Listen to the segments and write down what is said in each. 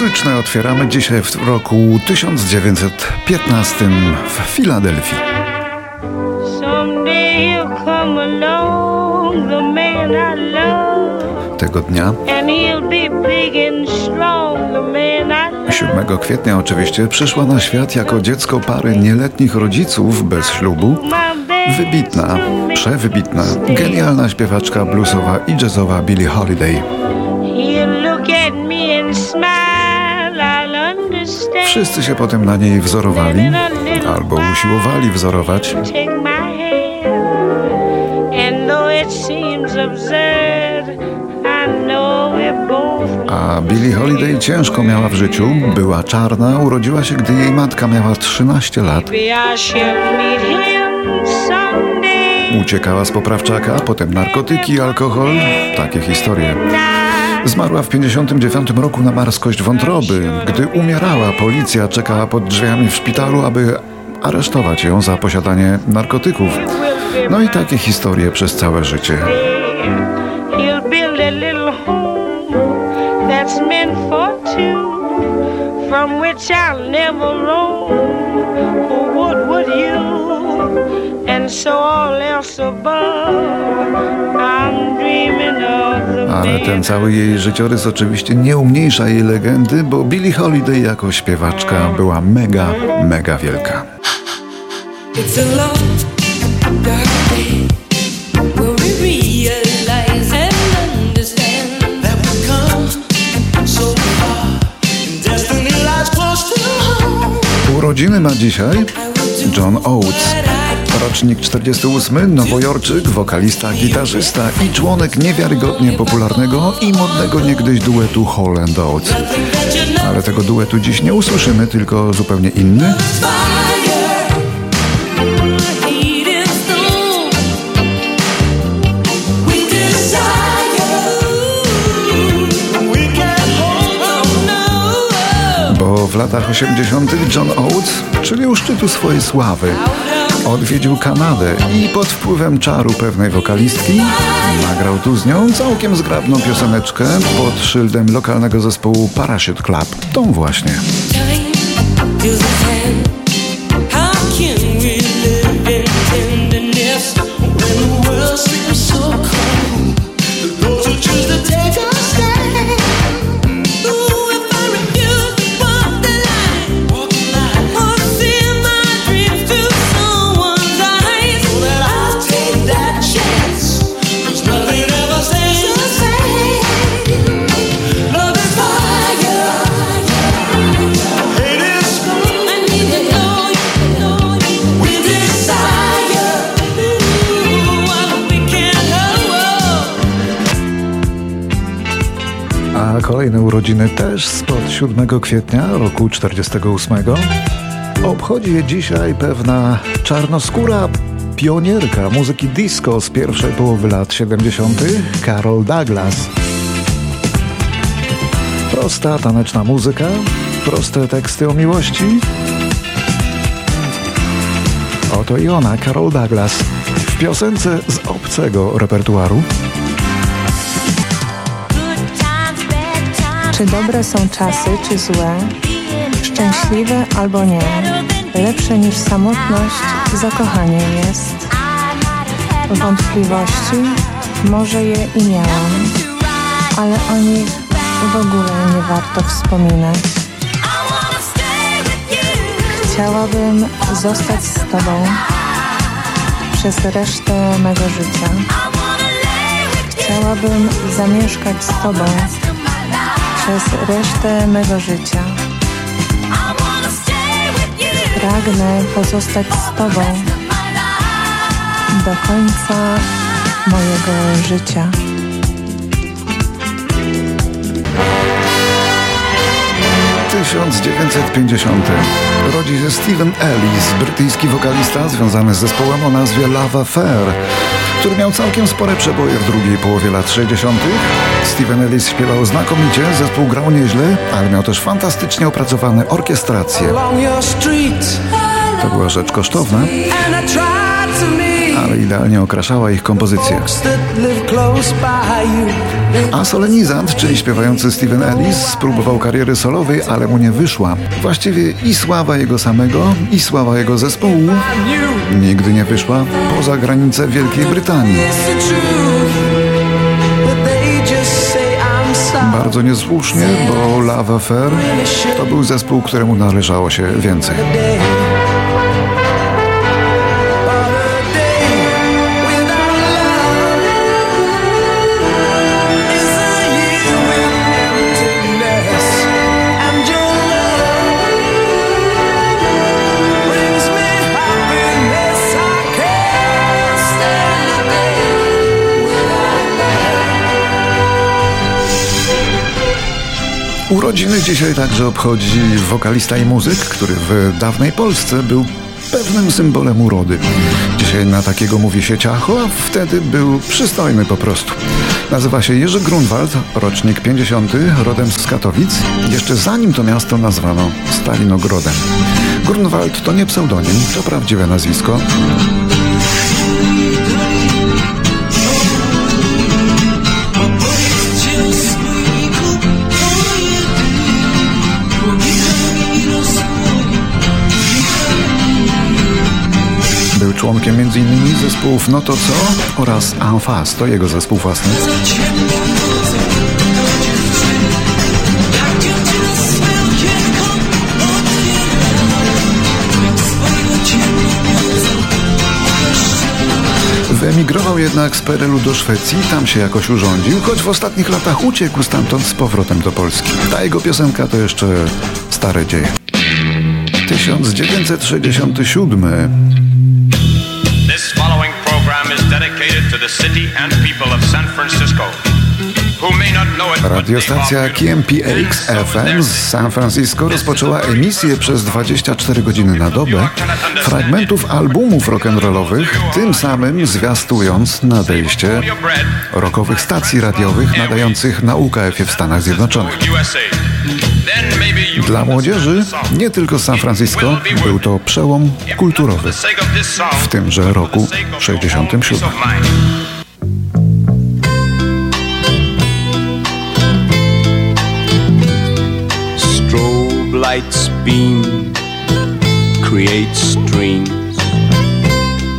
muzyczne otwieramy dzisiaj w roku 1915 w Filadelfii. Tego dnia 7 kwietnia oczywiście przyszła na świat jako dziecko pary nieletnich rodziców bez ślubu wybitna, przewybitna, genialna śpiewaczka bluesowa i jazzowa Billie Holiday. Wszyscy się potem na niej wzorowali albo usiłowali wzorować. A Billie Holiday ciężko miała w życiu, była czarna, urodziła się, gdy jej matka miała 13 lat. Uciekała z poprawczaka, potem narkotyki, alkohol, takie historie. Zmarła w 59 roku na marskość wątroby. Gdy umierała, policja czekała pod drzwiami w szpitalu, aby aresztować ją za posiadanie narkotyków. No i takie historie przez całe życie. From which I'll never roam. Ale ten cały jej życiorys oczywiście nie umniejsza jej legendy, bo Billie Holiday jako śpiewaczka była mega, mega wielka. Urodziny ma dzisiaj John Oates. Rocznik 48, nowojorczyk, wokalista, gitarzysta i członek niewiarygodnie popularnego i modnego niegdyś duetu Hall and Oates. Ale tego duetu dziś nie usłyszymy, tylko zupełnie inny. Bo w latach 80. John Oates, czyli u szczytu swojej sławy, odwiedził Kanadę i pod wpływem czaru pewnej wokalistki nagrał tu z nią całkiem zgrabną pioseneczkę pod szyldem lokalnego zespołu Parachute Club. Tą właśnie. Kolejne urodziny też spod 7 kwietnia roku 48. Obchodzi je dzisiaj pewna czarnoskóra pionierka muzyki disco z pierwszej połowy lat 70. Carol Douglas. Prosta taneczna muzyka, proste teksty o miłości. Oto i ona, Carol Douglas, w piosence z obcego repertuaru. Czy dobre są czasy, czy złe, szczęśliwe albo nie, lepsze niż samotność zakochanie jest. Wątpliwości może je i miałam, ale o nich w ogóle nie warto wspominać. Chciałabym zostać z Tobą przez resztę mego życia. Chciałabym zamieszkać z Tobą przez resztę mego życia. Pragnę pozostać z Tobą do końca mojego życia. W 1950 rodzi się Steven Ellis, brytyjski wokalista związany z zespołem o nazwie Love Affair, który miał całkiem spore przeboje w drugiej połowie lat 60. Steven Ellis śpiewał znakomicie, zespół grał nieźle, ale miał też fantastycznie opracowane orkiestracje. To była rzecz kosztowna. ale idealnie okraszała ich kompozycję. A solenizant, czyli śpiewający Steven Ellis, spróbował kariery solowej, ale mu nie wyszła. Właściwie i sława jego samego, i sława jego zespołu nigdy nie wyszła poza granice Wielkiej Brytanii. Bardzo niesłusznie, bo Love Affair to był zespół, któremu należało się więcej. Urodziny dzisiaj także obchodzi wokalista i muzyk, który w dawnej Polsce był pewnym symbolem urody. Dzisiaj na takiego mówi się ciacho, a wtedy był przystojny po prostu. Nazywa się Jerzy Grunwald, rocznik 50, rodem z Katowic, jeszcze zanim to miasto nazwano Stalinogrodem. Grunwald to nie pseudonim, to prawdziwe nazwisko. Członkiem m.in. zespołów No to co oraz Enfas, to jego zespół własny. Wyemigrował jednak z Perelu do Szwecji, tam się jakoś urządził, choć w ostatnich latach uciekł stamtąd z powrotem do Polski. Ta jego piosenka to jeszcze stare dzieje. 1967 city and people of San Francisco. Radiostacja KMPX FM z San Francisco rozpoczęła emisję przez 24 godziny na dobę fragmentów albumów rock'n'rollowych, tym samym zwiastując nadejście rockowych stacji radiowych nadających na UKF-ie w Stanach Zjednoczonych. Dla młodzieży, nie tylko San Francisco, był to przełom kulturowy. W tymże roku for the sake of 67. Lights beam, create streams.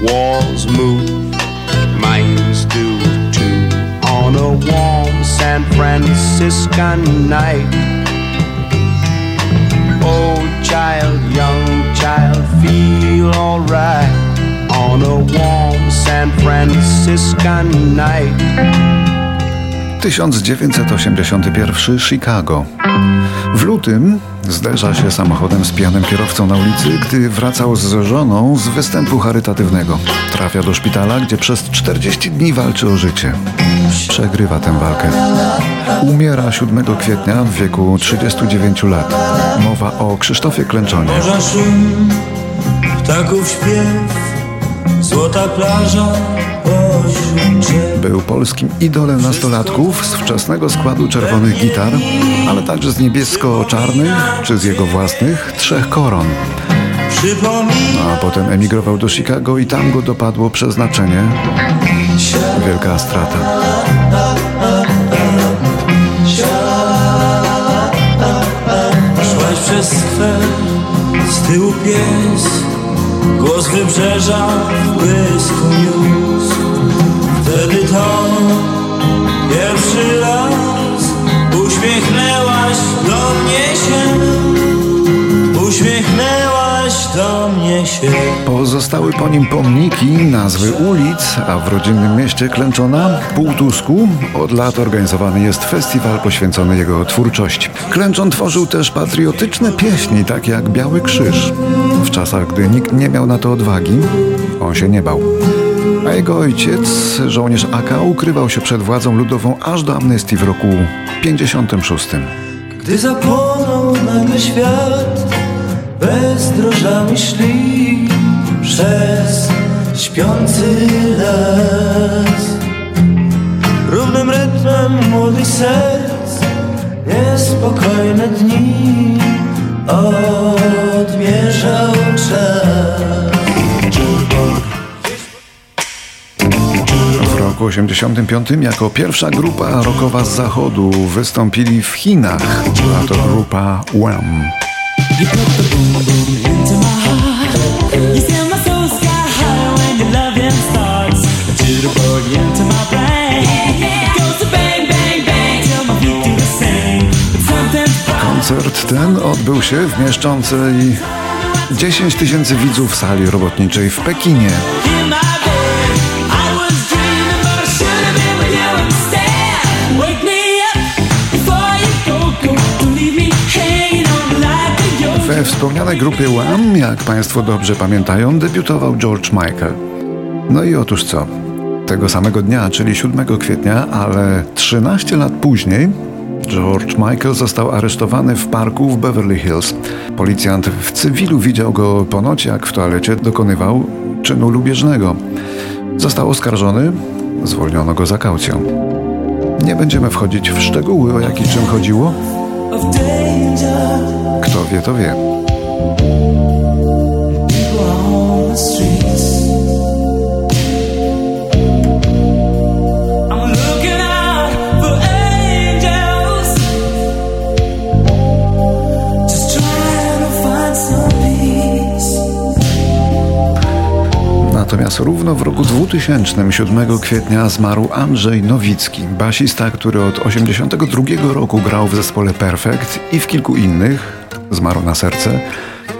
Walls move, minds do too. On a warm San Franciscan night. Oh, child, young child, feel alright. On a warm San Franciscan night. 1981 Chicago. W lutym zderza się samochodem z pijanym kierowcą na ulicy, gdy wracał z żoną z występu charytatywnego. Trafia do szpitala, gdzie przez 40 dni walczy o życie. Przegrywa tę walkę. Umiera 7 kwietnia w wieku 39 lat. Mowa o Krzysztofie Klęczonie. Morza szum, ptaków śpiew, złota plaża. Był polskim idolem nastolatków z wczesnego składu czerwonych gitar, ale także z niebiesko-czarnych, czy z jego własnych, trzech koron. Przypomina A potem emigrował do Chicago i tam go dopadło przeznaczenie. Wielka strata. szłaś przez z tyłu pies, głos wybrzeża w błysku niósł. Wtedy to pierwszy raz uśmiechnęłaś do mnie się, uśmiechnęłaś do mnie się. Pozostały po nim pomniki, nazwy ulic, a w rodzinnym mieście Klęczona, Półtusku, od lat organizowany jest festiwal poświęcony jego twórczości. Klęczon tworzył też patriotyczne pieśni, takie jak Biały Krzyż. W czasach, gdy nikt nie miał na to odwagi, on się nie bał. A jego ojciec, żołnierz AK, ukrywał się przed władzą ludową aż do amnestii w roku 56. Gdy zapłonął nagle świat, bezdrożami szli przez śpiący las. Równym rytmem młodych serc, niespokojne dni odmierzał czas. Roku 85 jako pierwsza grupa rockowa z zachodu wystąpili w Chinach. Była to grupa Wham. Koncert ten odbył się w mieszczącej 10 tysięcy widzów sali robotniczej w Pekinie. We wspomnianej grupie Wham, jak Państwo dobrze pamiętają, debiutował George Michael. No i otóż co? Tego samego dnia, czyli 7 kwietnia, ale 13 lat później, George Michael został aresztowany w parku w Beverly Hills. Policjant w cywilu widział go ponoć, jak w toalecie dokonywał czynu lubieżnego. Został oskarżony, zwolniono go za kaucją. Nie będziemy wchodzić w szczegóły, o jaki czyn chodziło. Kto wie, to wie. Natomiast równo w roku 2000, 7 kwietnia, zmarł Andrzej Nowicki, basista, który od 82 roku grał w zespole Perfect i w kilku innych, zmarł na serce.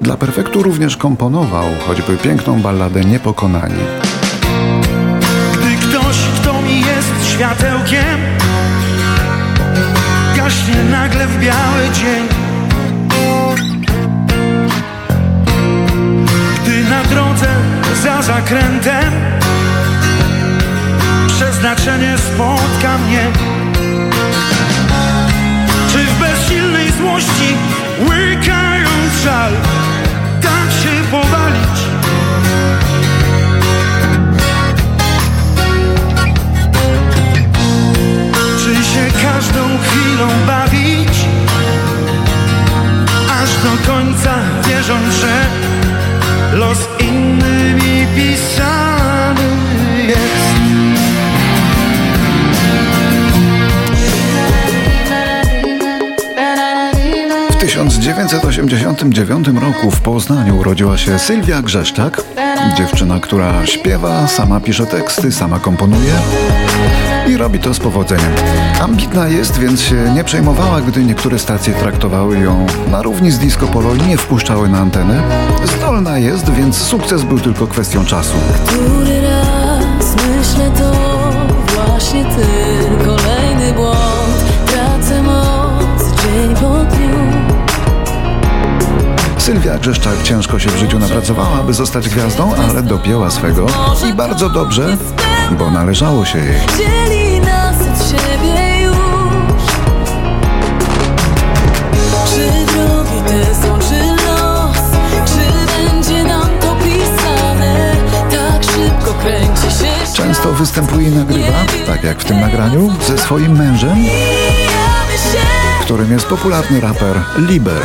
Dla Perfektu również komponował choćby piękną balladę Niepokonani. Gdy ktoś, kto mi jest światełkiem Gaśnie nagle w biały dzień Gdy na drodze za zakrętem Przeznaczenie spotka mnie złości łykając żal 1989 roku w Poznaniu urodziła się Sylwia Grzeszczak, dziewczyna, która śpiewa, sama pisze teksty, sama komponuje i robi to z powodzeniem. Ambitna jest, więc się nie przejmowała, gdy niektóre stacje traktowały ją na równi z disco polo i nie wpuszczały na antenę. Zdolna jest, więc sukces był tylko kwestią czasu. Który raz myślę to właśnie ty Kolejny błąd, Sylwia Grzeszczak ciężko się w życiu napracowała, aby zostać gwiazdą, ale dopięła swego. I bardzo dobrze, bo należało się jej. Dzieli nas od siebie już. Czy drogi te są, czy los. Czy będzie nam to pisane? Tak szybko kręci się świat. Często występuje i nagrywa, tak jak w tym nagraniu, ze swoim mężem, którym jest popularny raper Liber.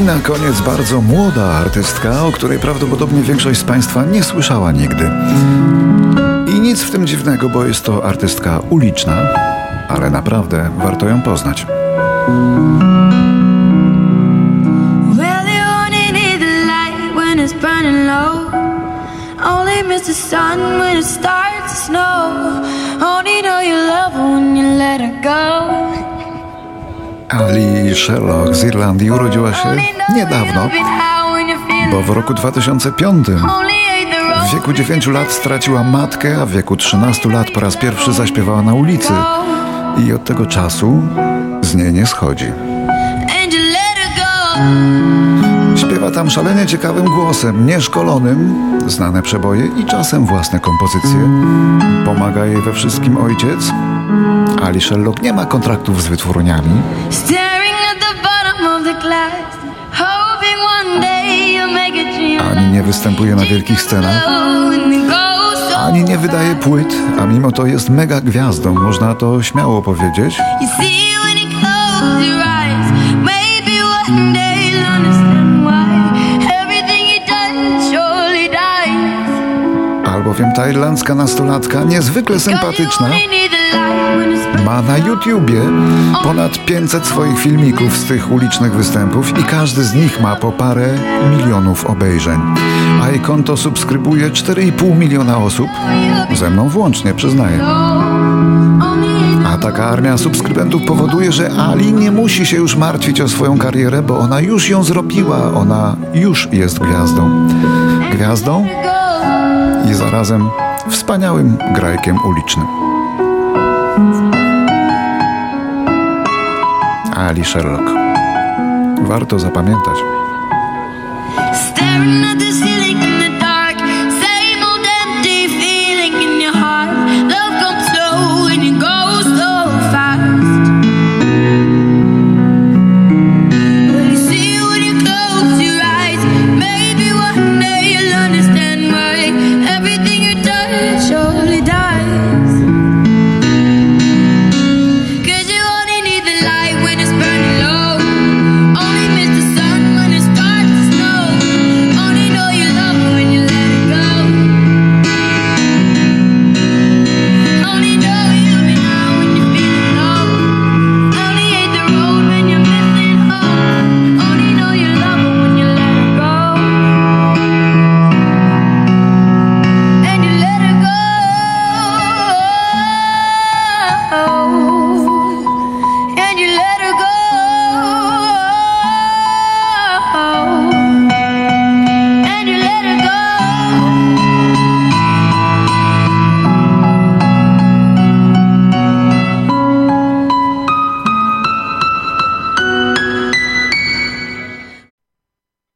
I na koniec bardzo młoda artystka, o której prawdopodobnie większość z Państwa nie słyszała nigdy. I nic w tym dziwnego, bo jest to artystka uliczna, ale naprawdę warto ją poznać. Only know love when you let her go. Ali Sherlock z Irlandii urodziła się niedawno, bo w roku 2005 Only hate the road w wieku 9 lat straciła matkę, a w wieku 13 lat po raz pierwszy zaśpiewała na ulicy. I od tego czasu z niej nie schodzi. Śpiewa tam szalenie ciekawym głosem, nieszkolonym, znane przeboje i czasem własne kompozycje. Pomaga jej we wszystkim ojciec. Ali Sherlock nie ma kontraktów z wytwórniami. Ani nie występuje na wielkich scenach, ani nie wydaje płyt, a mimo to jest mega gwiazdą, można to śmiało powiedzieć. Całkiem tajlandzka nastolatka, niezwykle sympatyczna. Ma na YouTubie ponad 500 swoich filmików z tych ulicznych występów i każdy z nich ma po parę milionów obejrzeń. A jej konto subskrybuje 4,5 miliona osób, ze mną włącznie, przyznaję. A taka armia subskrybentów powoduje, że Ali nie musi się już martwić o swoją karierę, bo ona już ją zrobiła, ona już jest gwiazdą. Gwiazdą i zarazem wspaniałym grajkiem ulicznym. Ali Sherlock. Warto zapamiętać. Staring at ceiling